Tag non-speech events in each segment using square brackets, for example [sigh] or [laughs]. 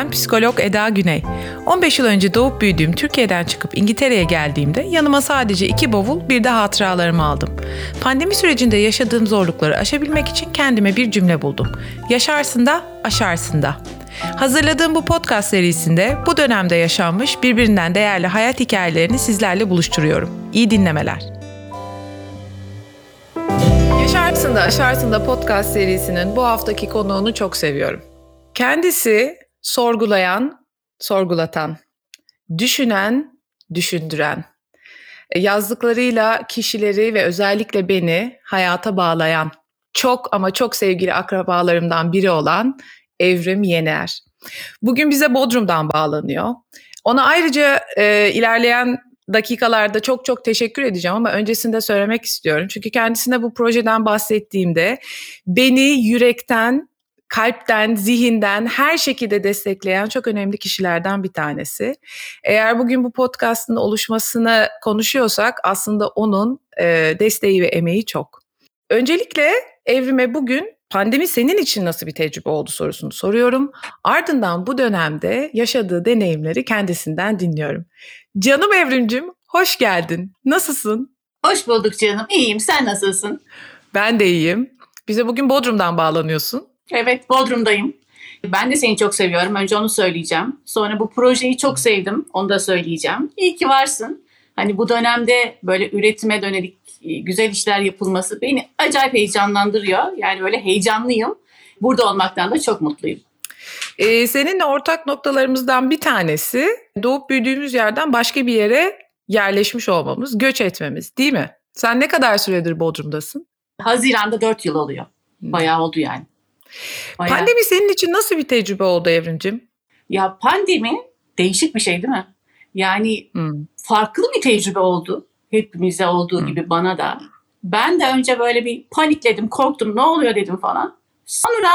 Ben psikolog Eda Güney. 15 yıl önce doğup büyüdüğüm Türkiye'den çıkıp İngiltere'ye geldiğimde yanıma sadece iki bavul bir de hatıralarımı aldım. Pandemi sürecinde yaşadığım zorlukları aşabilmek için kendime bir cümle buldum. Yaşarsın da aşarsın da. Hazırladığım bu podcast serisinde bu dönemde yaşanmış birbirinden değerli hayat hikayelerini sizlerle buluşturuyorum. İyi dinlemeler. Yaşarsın da Aşarsın da podcast serisinin bu haftaki konuğunu çok seviyorum. Kendisi sorgulayan, sorgulatan, düşünen, düşündüren, yazdıklarıyla kişileri ve özellikle beni hayata bağlayan, çok ama çok sevgili akrabalarımdan biri olan Evrim Yener. Bugün bize Bodrum'dan bağlanıyor. Ona ayrıca e, ilerleyen dakikalarda çok çok teşekkür edeceğim ama öncesinde söylemek istiyorum. Çünkü kendisine bu projeden bahsettiğimde beni yürekten, kalpten, zihinden her şekilde destekleyen çok önemli kişilerden bir tanesi. Eğer bugün bu podcastın oluşmasını konuşuyorsak aslında onun e, desteği ve emeği çok. Öncelikle Evrime bugün pandemi senin için nasıl bir tecrübe oldu sorusunu soruyorum. Ardından bu dönemde yaşadığı deneyimleri kendisinden dinliyorum. Canım Evrimcim hoş geldin. Nasılsın? Hoş bulduk canım. İyiyim. Sen nasılsın? Ben de iyiyim. Bize bugün Bodrum'dan bağlanıyorsun. Evet, Bodrum'dayım. Ben de seni çok seviyorum. Önce onu söyleyeceğim. Sonra bu projeyi çok sevdim. Onu da söyleyeceğim. İyi ki varsın. Hani bu dönemde böyle üretime dönelik e, güzel işler yapılması beni acayip heyecanlandırıyor. Yani böyle heyecanlıyım. Burada olmaktan da çok mutluyum. Ee, seninle ortak noktalarımızdan bir tanesi doğup büyüdüğümüz yerden başka bir yere yerleşmiş olmamız, göç etmemiz değil mi? Sen ne kadar süredir Bodrum'dasın? Haziran'da 4 yıl oluyor. Bayağı oldu yani. Bayağı. Pandemi senin için nasıl bir tecrübe oldu Evrimcim? Ya pandemi değişik bir şey değil mi? Yani hmm. farklı bir tecrübe oldu. Hepimize olduğu hmm. gibi bana da. Ben de önce böyle bir panikledim, korktum, ne oluyor dedim falan. Sonra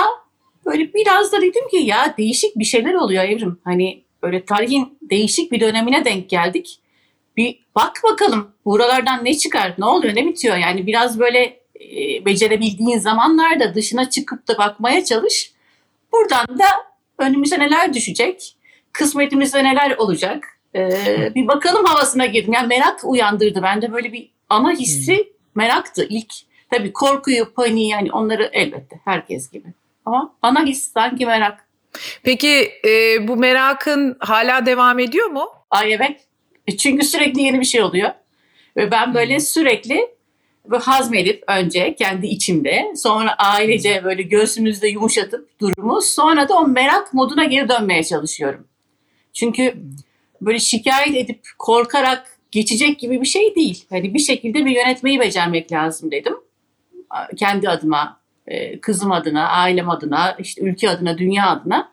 böyle biraz da dedim ki ya değişik bir şeyler oluyor Evrim. Hani böyle tarihin değişik bir dönemine denk geldik. Bir bak bakalım buralardan ne çıkar, ne oluyor, ne bitiyor. Yani biraz böyle becerebildiğin zamanlarda dışına çıkıp da bakmaya çalış. Buradan da önümüze neler düşecek, kısmetimizde neler olacak. Ee, bir bakalım havasına girdim. Yani merak uyandırdı. Bende böyle bir ana hissi hmm. meraktı ilk. Tabii korkuyu, paniği yani onları elbette herkes gibi. Ama ana his sanki merak. Peki e, bu merakın hala devam ediyor mu? Ay evet. E, çünkü sürekli yeni bir şey oluyor. Ve ben böyle hmm. sürekli böyle hazmedip önce kendi içimde sonra ailece böyle göğsümüzde yumuşatıp durumu sonra da o merak moduna geri dönmeye çalışıyorum. Çünkü hmm. böyle şikayet edip korkarak geçecek gibi bir şey değil. Hani bir şekilde bir yönetmeyi becermek lazım dedim. Kendi adıma e, kızım adına, ailem adına, işte ülke adına, dünya adına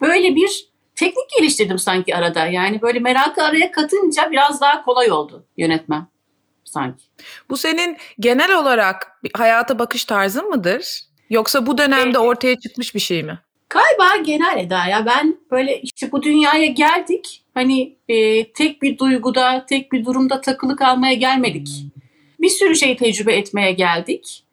böyle bir teknik geliştirdim sanki arada. Yani böyle merakı araya katınca biraz daha kolay oldu yönetmem sanki. Bu senin genel olarak hayata bakış tarzın mıdır? Yoksa bu dönemde evet. ortaya çıkmış bir şey mi? Galiba genel Eda ya ben böyle işte bu dünyaya geldik hani e, tek bir duyguda tek bir durumda takılı kalmaya gelmedik. Bir sürü şey tecrübe etmeye geldik.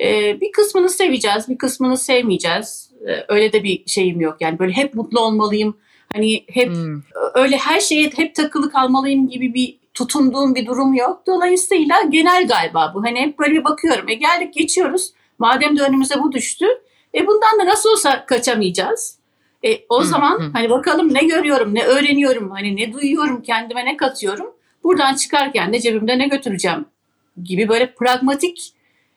Ee, bir kısmını seveceğiz, bir kısmını sevmeyeceğiz. Ee, öyle de bir şeyim yok. Yani böyle hep mutlu olmalıyım. Hani hep hmm. öyle her şeye hep takılı kalmalıyım gibi bir tutunduğum bir durum yok. Dolayısıyla genel galiba bu. Hani hep böyle bir bakıyorum. E geldik geçiyoruz. Madem de önümüze bu düştü. E bundan da nasıl olsa kaçamayacağız. E o hmm. zaman hmm. hani bakalım ne görüyorum, ne öğreniyorum, hani ne duyuyorum, kendime ne katıyorum. Buradan çıkarken de cebimde ne götüreceğim gibi böyle pragmatik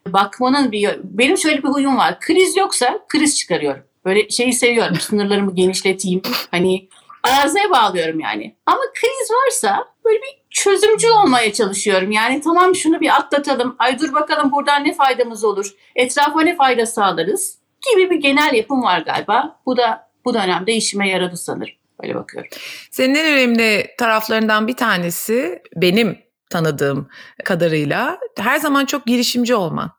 bakmanın bir benim şöyle bir huyum var. Kriz yoksa kriz çıkarıyorum. Böyle şeyi seviyorum. Sınırlarımı genişleteyim. Hani arazaya bağlıyorum yani. Ama kriz varsa böyle bir çözümcü olmaya çalışıyorum. Yani tamam şunu bir atlatalım. Ay dur bakalım buradan ne faydamız olur. Etrafa ne fayda sağlarız gibi bir genel yapım var galiba. Bu da bu dönemde işime yaradı sanırım. Böyle bakıyorum. Senin en önemli taraflarından bir tanesi benim tanıdığım kadarıyla her zaman çok girişimci olman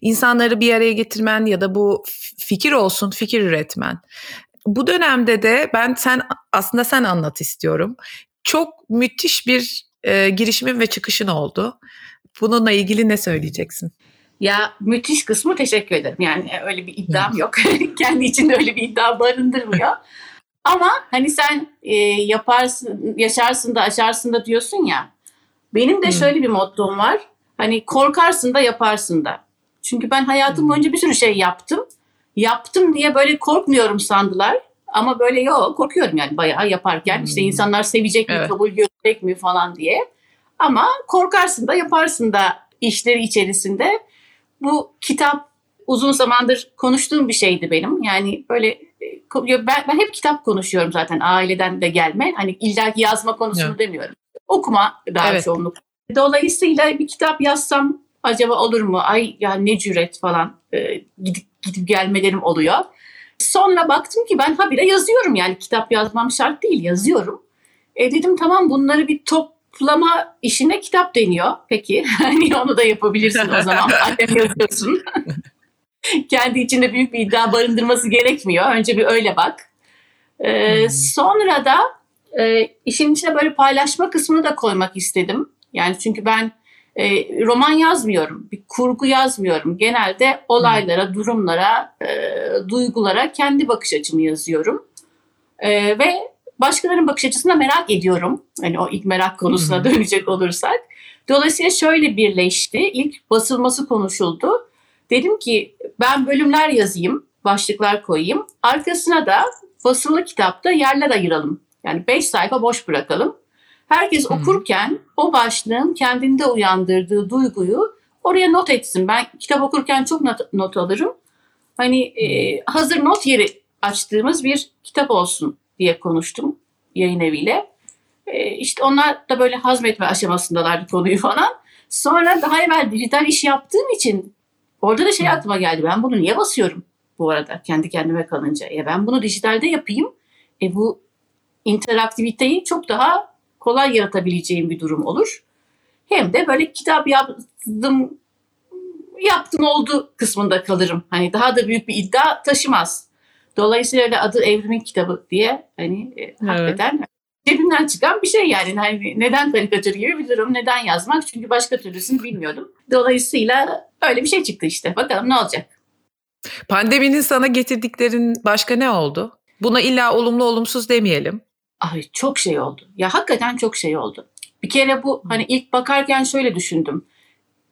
insanları bir araya getirmen ya da bu fikir olsun fikir üretmen. Bu dönemde de ben sen aslında sen anlat istiyorum. Çok müthiş bir e, girişimin ve çıkışın oldu. Bununla ilgili ne söyleyeceksin? Ya müthiş kısmı teşekkür ederim. Yani öyle bir iddiam yok. [laughs] Kendi içinde öyle bir iddia barındırmıyor. Ama hani sen e, yaparsın, yaşarsın da aşarsın da diyorsun ya. Benim de şöyle bir mottom var. Hani korkarsın da yaparsın da. Çünkü ben hayatım boyunca bir sürü şey yaptım. Yaptım diye böyle korkmuyorum sandılar. Ama böyle yok korkuyorum yani bayağı yaparken. Hmm. işte insanlar sevecek mi, evet. kabul görecek mi falan diye. Ama korkarsın da yaparsın da işleri içerisinde. Bu kitap uzun zamandır konuştuğum bir şeydi benim. Yani böyle e, ben, ben hep kitap konuşuyorum zaten aileden de gelme. Hani illa yazma konusunu evet. demiyorum. Okuma daha evet. çoğunluk. Dolayısıyla bir kitap yazsam acaba olur mu? Ay ya ne cüret falan e, gidip gidip gelmelerim oluyor. Sonra baktım ki ben habire yazıyorum yani kitap yazmam şart değil yazıyorum. E dedim tamam bunları bir toplama işine kitap deniyor. Peki [laughs] hani onu da yapabilirsin o zaman. [laughs] Madem yazıyorsun. [laughs] Kendi içinde büyük bir iddia barındırması gerekmiyor. Önce bir öyle bak. Ee, hmm. Sonra da e, işin içine böyle paylaşma kısmını da koymak istedim. Yani çünkü ben e, roman yazmıyorum, bir kurgu yazmıyorum. Genelde olaylara, durumlara, e, duygulara kendi bakış açımı yazıyorum. E, ve başkalarının bakış açısını merak ediyorum. Hani o ilk merak konusuna dönecek olursak. Dolayısıyla şöyle birleşti. İlk basılması konuşuldu. Dedim ki ben bölümler yazayım, başlıklar koyayım. Arkasına da basılı kitapta yerler ayıralım. Yani 5 sayfa boş bırakalım. Herkes hmm. okurken o başlığın kendinde uyandırdığı duyguyu oraya not etsin. Ben kitap okurken çok not, not alırım. Hani e, hazır not yeri açtığımız bir kitap olsun diye konuştum yayın eviyle. E, işte onlar da böyle hazmetme aşamasındalardı konuyu falan. Sonra daha evvel dijital iş yaptığım için orada da şey aklıma geldi. Ben bunu niye basıyorum bu arada kendi kendime kalınca? Ya ben bunu dijitalde yapayım. E bu interaktiviteyi çok daha kolay yaratabileceğim bir durum olur. Hem de böyle kitap yaptım yaptım oldu kısmında kalırım. Hani daha da büyük bir iddia taşımaz. Dolayısıyla öyle adı Evrimin Kitabı diye hani e, evet. hakikaten cebimden çıkan bir şey yani. Hani neden karikatür gibi bir durum, neden yazmak? Çünkü başka türlüsünü bilmiyordum. Dolayısıyla öyle bir şey çıktı işte. Bakalım ne olacak. Pandeminin sana getirdiklerin başka ne oldu? Buna illa olumlu olumsuz demeyelim. Ay çok şey oldu. Ya hakikaten çok şey oldu. Bir kere bu hani ilk bakarken şöyle düşündüm.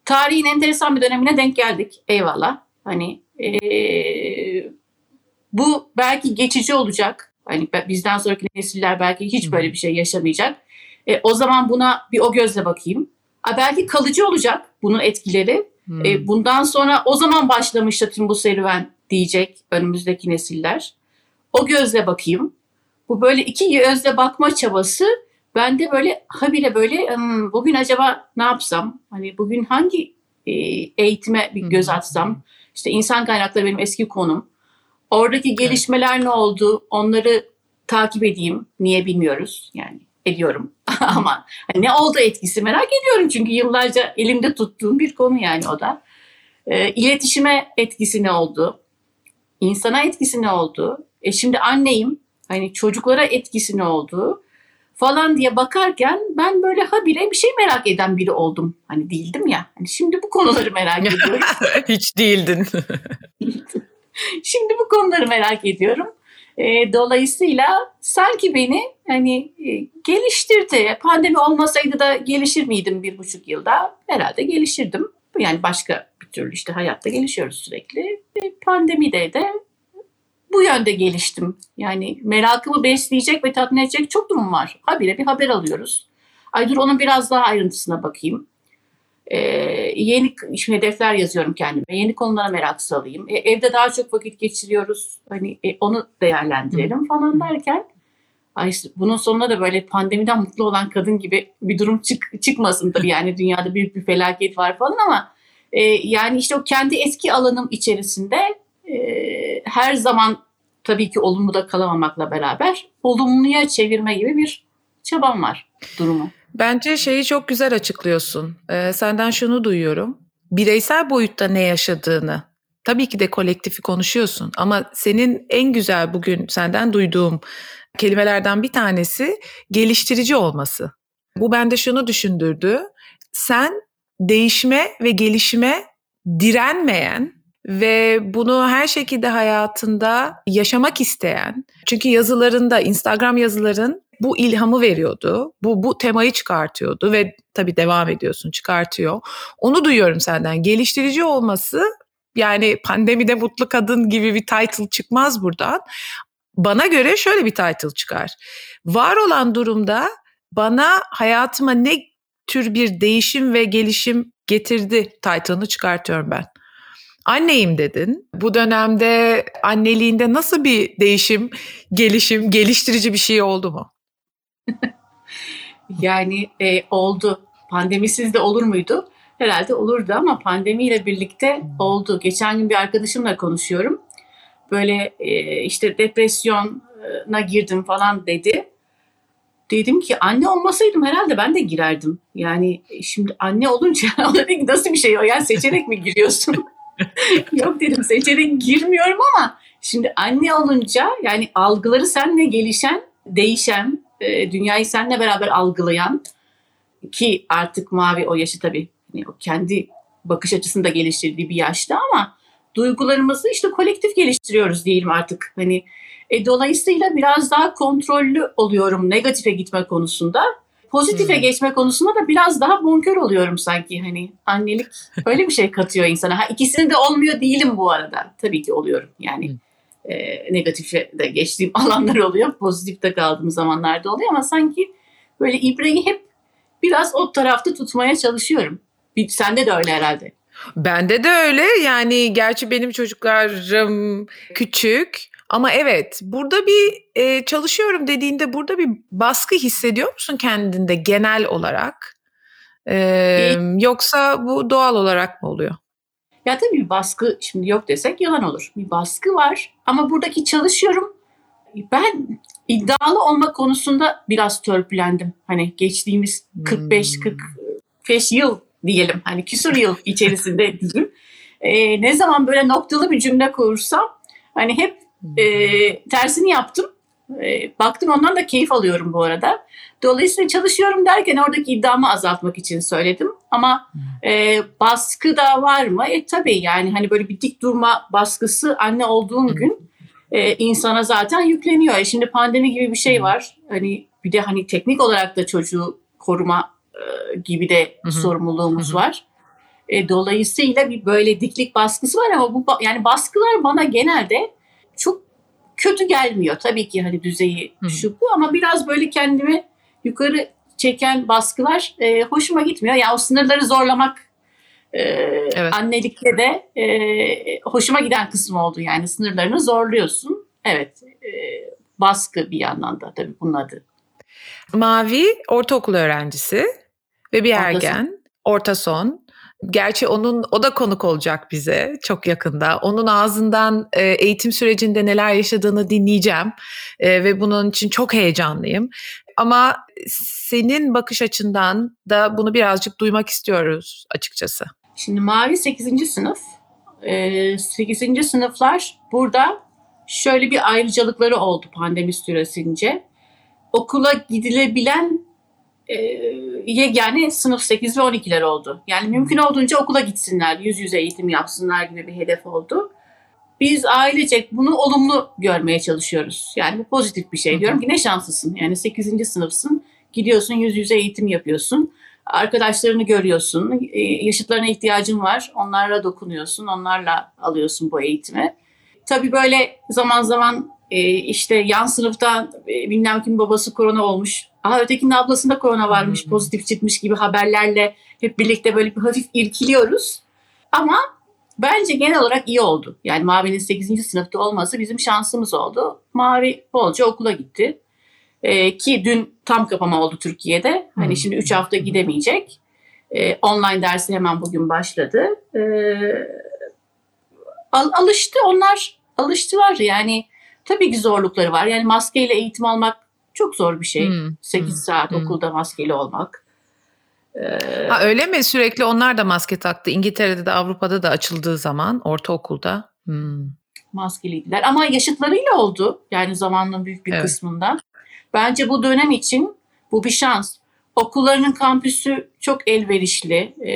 Tarihin enteresan bir dönemine denk geldik. Eyvallah. Hani ee, bu belki geçici olacak. Hani bizden sonraki nesiller belki hiç böyle bir şey yaşamayacak. E, o zaman buna bir o gözle bakayım. A, belki kalıcı olacak bunun etkileri. Hmm. E, bundan sonra o zaman başlamıştı tüm bu serüven diyecek önümüzdeki nesiller. O gözle bakayım. Bu böyle iki gözle bakma çabası bende böyle habire böyle hmm, bugün acaba ne yapsam? Hani bugün hangi e, eğitime bir göz atsam? İşte insan kaynakları benim eski konum. Oradaki gelişmeler ne oldu? Onları takip edeyim. Niye bilmiyoruz yani ediyorum. [laughs] Ama hani ne oldu etkisi merak ediyorum çünkü yıllarca elimde tuttuğum bir konu yani o da. E, iletişime etkisi ne oldu? İnsana etkisi ne oldu? E şimdi anneyim hani çocuklara etkisi olduğu falan diye bakarken ben böyle habire bir şey merak eden biri oldum. Hani değildim ya. Hani şimdi bu konuları merak [laughs] ediyorum. Hiç değildin. [laughs] şimdi bu konuları merak ediyorum. E, dolayısıyla sanki beni hani e, geliştirdi. Pandemi olmasaydı da gelişir miydim bir buçuk yılda? Herhalde gelişirdim. Yani başka bir türlü işte hayatta gelişiyoruz sürekli. E, pandemide de yönde geliştim. Yani merakımı besleyecek ve tatmin edecek çok durum var. Habire bir haber alıyoruz. Ay dur onun biraz daha ayrıntısına bakayım. Ee, yeni hedefler yazıyorum kendime. Yeni konulara merak salayım. E, evde daha çok vakit geçiriyoruz. Hani e, onu değerlendirelim falan derken ay bunun sonunda da böyle pandemiden mutlu olan kadın gibi bir durum çık, çıkmasın tabii yani [laughs] dünyada büyük bir felaket var falan ama e, yani işte o kendi eski alanım içerisinde e, her zaman tabii ki olumlu da kalamamakla beraber olumluya çevirme gibi bir çabam var durumu. Bence şeyi çok güzel açıklıyorsun. Ee, senden şunu duyuyorum. Bireysel boyutta ne yaşadığını, tabii ki de kolektifi konuşuyorsun ama senin en güzel bugün senden duyduğum kelimelerden bir tanesi geliştirici olması. Bu bende şunu düşündürdü. Sen değişme ve gelişime direnmeyen ve bunu her şekilde hayatında yaşamak isteyen. Çünkü yazılarında, Instagram yazıların bu ilhamı veriyordu. Bu bu temayı çıkartıyordu ve tabii devam ediyorsun, çıkartıyor. Onu duyuyorum senden. Geliştirici olması yani pandemide mutlu kadın gibi bir title çıkmaz buradan. Bana göre şöyle bir title çıkar. Var olan durumda bana hayatıma ne tür bir değişim ve gelişim getirdi title'ını çıkartıyorum ben. Anneyim dedin. Bu dönemde anneliğinde nasıl bir değişim, gelişim, geliştirici bir şey oldu mu? [laughs] yani e, oldu. Pandemisiz de olur muydu? Herhalde olurdu ama pandemiyle birlikte oldu. Geçen gün bir arkadaşımla konuşuyorum. Böyle e, işte depresyona girdim falan dedi. Dedim ki anne olmasaydım herhalde ben de girerdim. Yani şimdi anne olunca [laughs] nasıl bir şey o? Yani seçerek mi giriyorsun? [laughs] [laughs] Yok dedim seçerek girmiyorum ama şimdi anne olunca yani algıları senle gelişen, değişen, e, dünyayı seninle beraber algılayan ki artık Mavi o yaşı tabii yani kendi bakış açısında geliştirdiği bir yaşta ama duygularımızı işte kolektif geliştiriyoruz diyelim artık. Hani e, dolayısıyla biraz daha kontrollü oluyorum negatife gitme konusunda. Pozitife hmm. geçme konusunda da biraz daha bonkör oluyorum sanki hani annelik [laughs] öyle bir şey katıyor insana. Ha ikisini de olmuyor değilim bu arada. Tabii ki oluyorum yani. Hmm. E, negatife de geçtiğim [laughs] alanlar oluyor. Pozitifte kaldığım zamanlarda oluyor ama sanki böyle ibreyi hep biraz o tarafta tutmaya çalışıyorum. Bir, sende de öyle herhalde. Bende de öyle. Yani gerçi benim çocuklarım küçük ama evet burada bir e, çalışıyorum dediğinde burada bir baskı hissediyor musun kendinde genel olarak? E, yoksa bu doğal olarak mı oluyor? Ya tabii baskı şimdi yok desek yalan olur. Bir baskı var ama buradaki çalışıyorum. Ben iddialı olma konusunda biraz törpülendim. Hani geçtiğimiz 45 hmm. 45 yıl diyelim. Hani küsur yıl içerisinde diyeyim. Ee, ne zaman böyle noktalı bir cümle kurursam hani hep e, tersini yaptım. E, baktım ondan da keyif alıyorum bu arada. Dolayısıyla çalışıyorum derken oradaki iddiamı azaltmak için söyledim. Ama e, baskı da var mı? E tabii yani hani böyle bir dik durma baskısı anne olduğun gün e, insana zaten yükleniyor. E şimdi pandemi gibi bir şey var. Hani bir de hani teknik olarak da çocuğu koruma e, gibi de sorumluluğumuz var. E, dolayısıyla bir böyle diklik baskısı var ama bu yani baskılar bana genelde çok kötü gelmiyor. Tabii ki hani düzeyi şu bu ama biraz böyle kendimi yukarı çeken baskılar e, hoşuma gitmiyor. Yani o sınırları zorlamak e, evet. annelikte de e, hoşuma giden kısım oldu. Yani sınırlarını zorluyorsun. Evet e, baskı bir yandan da tabii bunun adı. Mavi ortaokul öğrencisi ve bir ergen. Orta son. Gerçi onun o da konuk olacak bize çok yakında. Onun ağzından e, eğitim sürecinde neler yaşadığını dinleyeceğim e, ve bunun için çok heyecanlıyım. Ama senin bakış açından da bunu birazcık duymak istiyoruz açıkçası. Şimdi Mavi 8. sınıf. E, 8. sınıflar burada şöyle bir ayrıcalıkları oldu pandemi süresince. Okula gidilebilen e, yegane sınıf 8 ve 12'ler oldu. Yani mümkün olduğunca okula gitsinler, yüz yüze eğitim yapsınlar gibi bir hedef oldu. Biz ailecek bunu olumlu görmeye çalışıyoruz. Yani bu pozitif bir şey. Diyorum ki ne şanslısın. Yani 8. sınıfsın, gidiyorsun yüz yüze eğitim yapıyorsun. Arkadaşlarını görüyorsun, e, yaşıtlarına ihtiyacın var. Onlarla dokunuyorsun, onlarla alıyorsun bu eğitimi. Tabii böyle zaman zaman e, işte yan sınıfta e, bilmem kim babası korona olmuş. Aha ötekinin ablasında korona varmış, pozitif çıkmış gibi haberlerle hep birlikte böyle bir hafif irkiliyoruz. Ama bence genel olarak iyi oldu. Yani Mavi'nin 8. sınıfta olması bizim şansımız oldu. Mavi bolca okula gitti. Ee, ki dün tam kapama oldu Türkiye'de. Hani şimdi 3 hafta gidemeyecek. Ee, online dersi hemen bugün başladı. Ee, al, alıştı onlar alıştılar yani tabii ki zorlukları var. Yani maskeyle eğitim almak çok zor bir şey. Hmm. 8 hmm. saat hmm. okulda maskeli olmak. Ee, ha, öyle mi? Sürekli onlar da maske taktı. İngiltere'de de Avrupa'da da açıldığı zaman ortaokulda. Hmm. Maskeliydiler. Ama yaşıtlarıyla oldu. Yani zamanın büyük bir evet. kısmında. Bence bu dönem için bu bir şans. Okullarının kampüsü çok elverişli. Ee,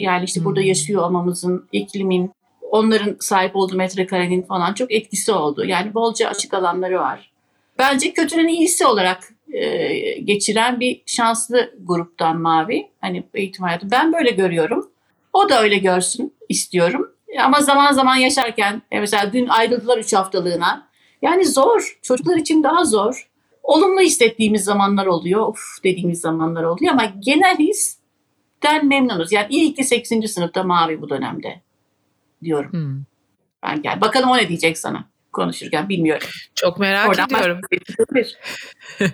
yani işte hmm. burada yaşıyor olmamızın, iklimin onların sahip olduğu metrekarenin falan çok etkisi oldu. Yani bolca açık alanları var. Bence kötünün iyisi olarak e, geçiren bir şanslı gruptan Mavi. Hani eğitim hayatı. Ben böyle görüyorum. O da öyle görsün istiyorum. Ama zaman zaman yaşarken e, mesela dün ayrıldılar 3 haftalığına. Yani zor. Çocuklar için daha zor. Olumlu hissettiğimiz zamanlar oluyor. Of dediğimiz zamanlar oluyor ama genel histen memnunuz. Yani iyi ki 8. sınıfta Mavi bu dönemde diyorum. Hmm. Ben gel. Bakalım o ne diyecek sana konuşurken bilmiyorum. Çok merak Oradan ediyorum. [laughs]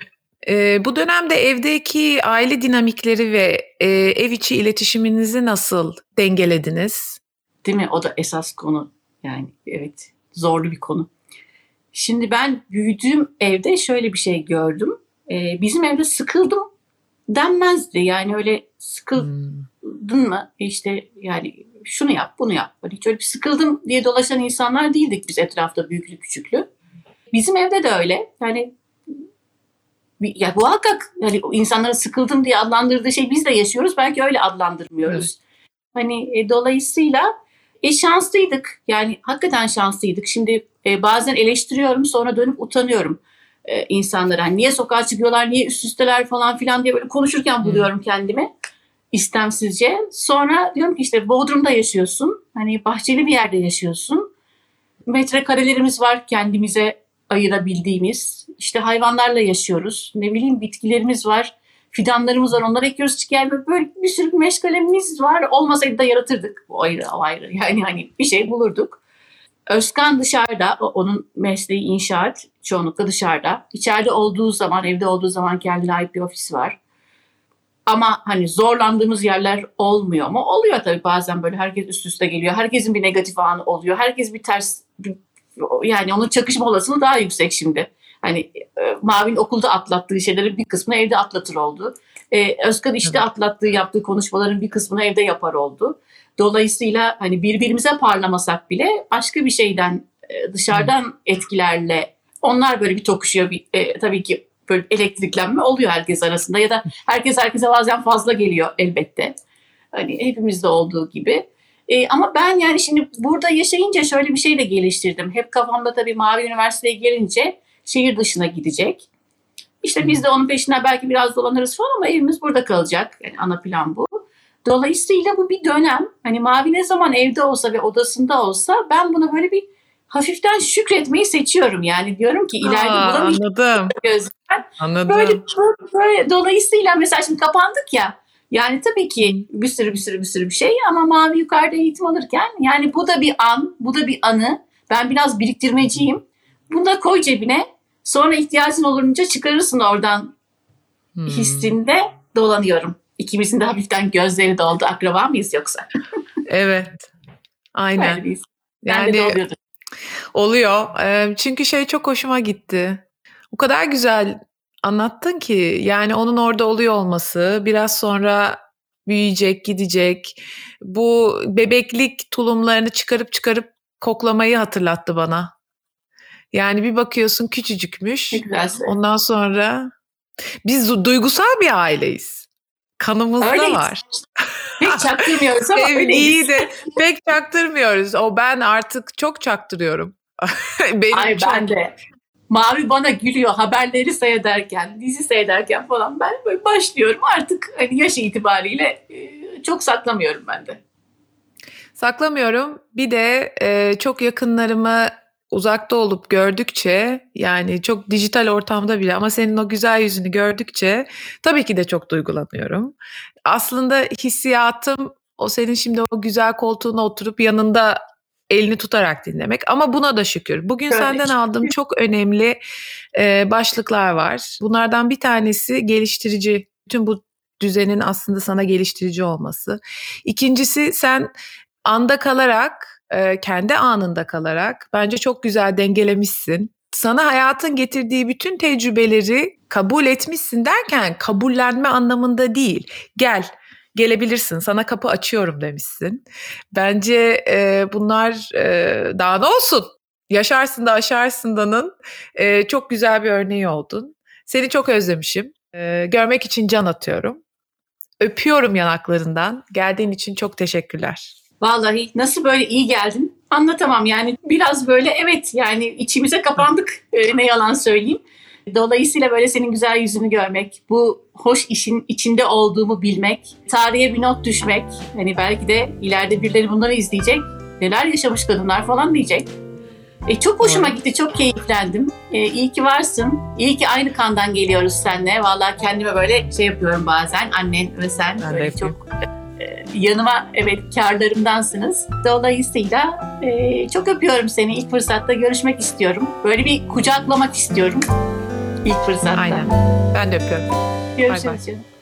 Ee, bu dönemde evdeki aile dinamikleri ve e, ev içi iletişiminizi nasıl dengelediniz? Değil mi? O da esas konu. Yani evet zorlu bir konu. Şimdi ben büyüdüğüm evde şöyle bir şey gördüm. Ee, bizim evde sıkıldım denmezdi. Yani öyle sıkıldın Hmm. mı işte yani şunu yap bunu yap. Hani hiç öyle bir sıkıldım diye dolaşan insanlar değildik biz etrafta büyüklü küçüklü. Bizim evde de öyle. Yani ya muhakkak yani o insanların sıkıldım diye adlandırdığı şey biz de yaşıyoruz. Belki öyle adlandırmıyoruz. Hani e, dolayısıyla e, şanslıydık. Yani hakikaten şanslıydık. Şimdi e, bazen eleştiriyorum sonra dönüp utanıyorum e, insanlara. Hani niye sokağa çıkıyorlar, niye üst üsteler falan filan diye böyle konuşurken buluyorum kendimi istemsizce. Sonra diyorum ki işte Bodrum'da yaşıyorsun. Hani bahçeli bir yerde yaşıyorsun. Metrekarelerimiz var kendimize ayırabildiğimiz. İşte hayvanlarla yaşıyoruz. Ne bileyim bitkilerimiz var. Fidanlarımız var. Onları ekiyoruz çıkıyor. Böyle bir sürü meşgalemiz var. Olmasaydı da yaratırdık. O ayrı, o ayrı. [laughs] Yani hani bir şey bulurduk. Özkan dışarıda. Onun mesleği inşaat. Çoğunlukla dışarıda. İçeride olduğu zaman, evde olduğu zaman kendine ait bir ofisi var. Ama hani zorlandığımız yerler olmuyor mu? Oluyor tabii bazen böyle herkes üst üste geliyor. Herkesin bir negatif anı oluyor. Herkes bir ters bir- yani onun çakışma olasılığı daha yüksek şimdi. Hani e, Mavi'nin okulda atlattığı şeylerin bir kısmını evde atlatır oldu. E, Özkan işte Evet. atlattığı yaptığı konuşmaların bir kısmını evde yapar oldu. Dolayısıyla hani birbirimize parlamasak bile başka bir şeyden e, dışarıdan etkilerle onlar böyle bir tokuşuyor. Bir, e, tabii ki böyle elektriklenme oluyor herkes arasında ya da herkes herkese bazen fazla geliyor elbette. Hani hepimizde olduğu gibi. E, ama ben yani şimdi burada yaşayınca şöyle bir şey de geliştirdim. Hep kafamda tabii Mavi Üniversiteye gelince şehir dışına gidecek. İşte biz de onun peşinden belki biraz dolanırız falan ama evimiz burada kalacak. Yani ana plan bu. Dolayısıyla bu bir dönem. Hani Mavi ne zaman evde olsa ve odasında olsa ben buna böyle bir hafiften şükretmeyi seçiyorum. Yani diyorum ki ileride Aa, anladım. gözler. Anladım. Böyle, böyle dolayısıyla mesela şimdi kapandık ya. Yani tabii ki bir sürü bir sürü bir sürü bir şey ama Mavi yukarıda eğitim alırken yani bu da bir an, bu da bir anı. Ben biraz biriktirmeciyim. Bunu da koy cebine. Sonra ihtiyacın olunca çıkarırsın oradan Hmm. hissinde dolanıyorum. İkimizin de hafiften gözleri doldu. Akraba mıyız yoksa? Evet. Aynen. Yani oluyordu. Oluyor. Çünkü şey çok hoşuma gitti. O kadar güzel anlattın ki yani onun orada oluyor olması biraz sonra büyüyecek, gidecek. Bu bebeklik tulumlarını çıkarıp çıkarıp koklamayı hatırlattı bana. Yani bir bakıyorsun küçücükmüş. Güzel. Ondan sonra biz du- duygusal bir aileyiz. Kanımızda Öyleyiz. var. Pek çaktırmıyoruz ama öyleyiz. Sevgiyi de pek çaktırmıyoruz. O ben artık çok çaktırıyorum. [laughs] Benim Ay çok ben de. Mavi bana gülüyor haberleri seyrederken, dizi seyrederken falan ben böyle başlıyorum artık hani yaş itibariyle e, çok saklamıyorum ben de. saklamıyorum. Bir de e, çok yakınlarımı uzakta olup gördükçe yani çok dijital ortamda bile ama senin o güzel yüzünü gördükçe tabii ki de çok duygulanıyorum. Aslında hissiyatım o senin şimdi o güzel koltuğuna oturup yanında elini tutarak dinlemek ama buna da şükür. Bugün Öyle. senden aldığım çok önemli e, başlıklar var. Bunlardan bir tanesi geliştirici. Bütün bu düzenin aslında sana geliştirici olması. İkincisi sen anda kalarak, e, kendi anında kalarak bence çok güzel dengelemişsin. Sana hayatın getirdiği bütün tecrübeleri kabul etmişsin derken kabullenme anlamında değil. Gel, gelebilirsin. Sana kapı açıyorum demişsin. Bence e, bunlar e, daha ne olsun? Yaşarsın da aşarsın danın e, çok güzel bir örneği oldun. Seni çok özlemişim. E, görmek için can atıyorum. Öpüyorum yanaklarından. Geldiğin için çok teşekkürler. Vallahi nasıl böyle iyi geldin anlatamam yani biraz böyle evet yani içimize kapandık e, ne yalan söyleyeyim. Dolayısıyla böyle senin güzel yüzünü görmek, bu hoş işin içinde olduğumu bilmek, tarihe bir not düşmek, hani belki de ileride birileri bunları izleyecek, neler yaşamış kadınlar falan diyecek. E, çok hoşuma gitti, çok keyiflendim. E, iyi ki varsın. İyi ki aynı kandan geliyoruz seninle. Vallahi kendime böyle şey yapıyorum bazen. Annen ve sen Ben böyle çok yanıma evet karlarımdansınız. Dolayısıyla e, çok öpüyorum seni. İlk fırsatta görüşmek istiyorum. Böyle bir kucaklamak istiyorum. İlk fırsatta. Aynen. Ben de öpüyorum. Görüşürüz bay. canım.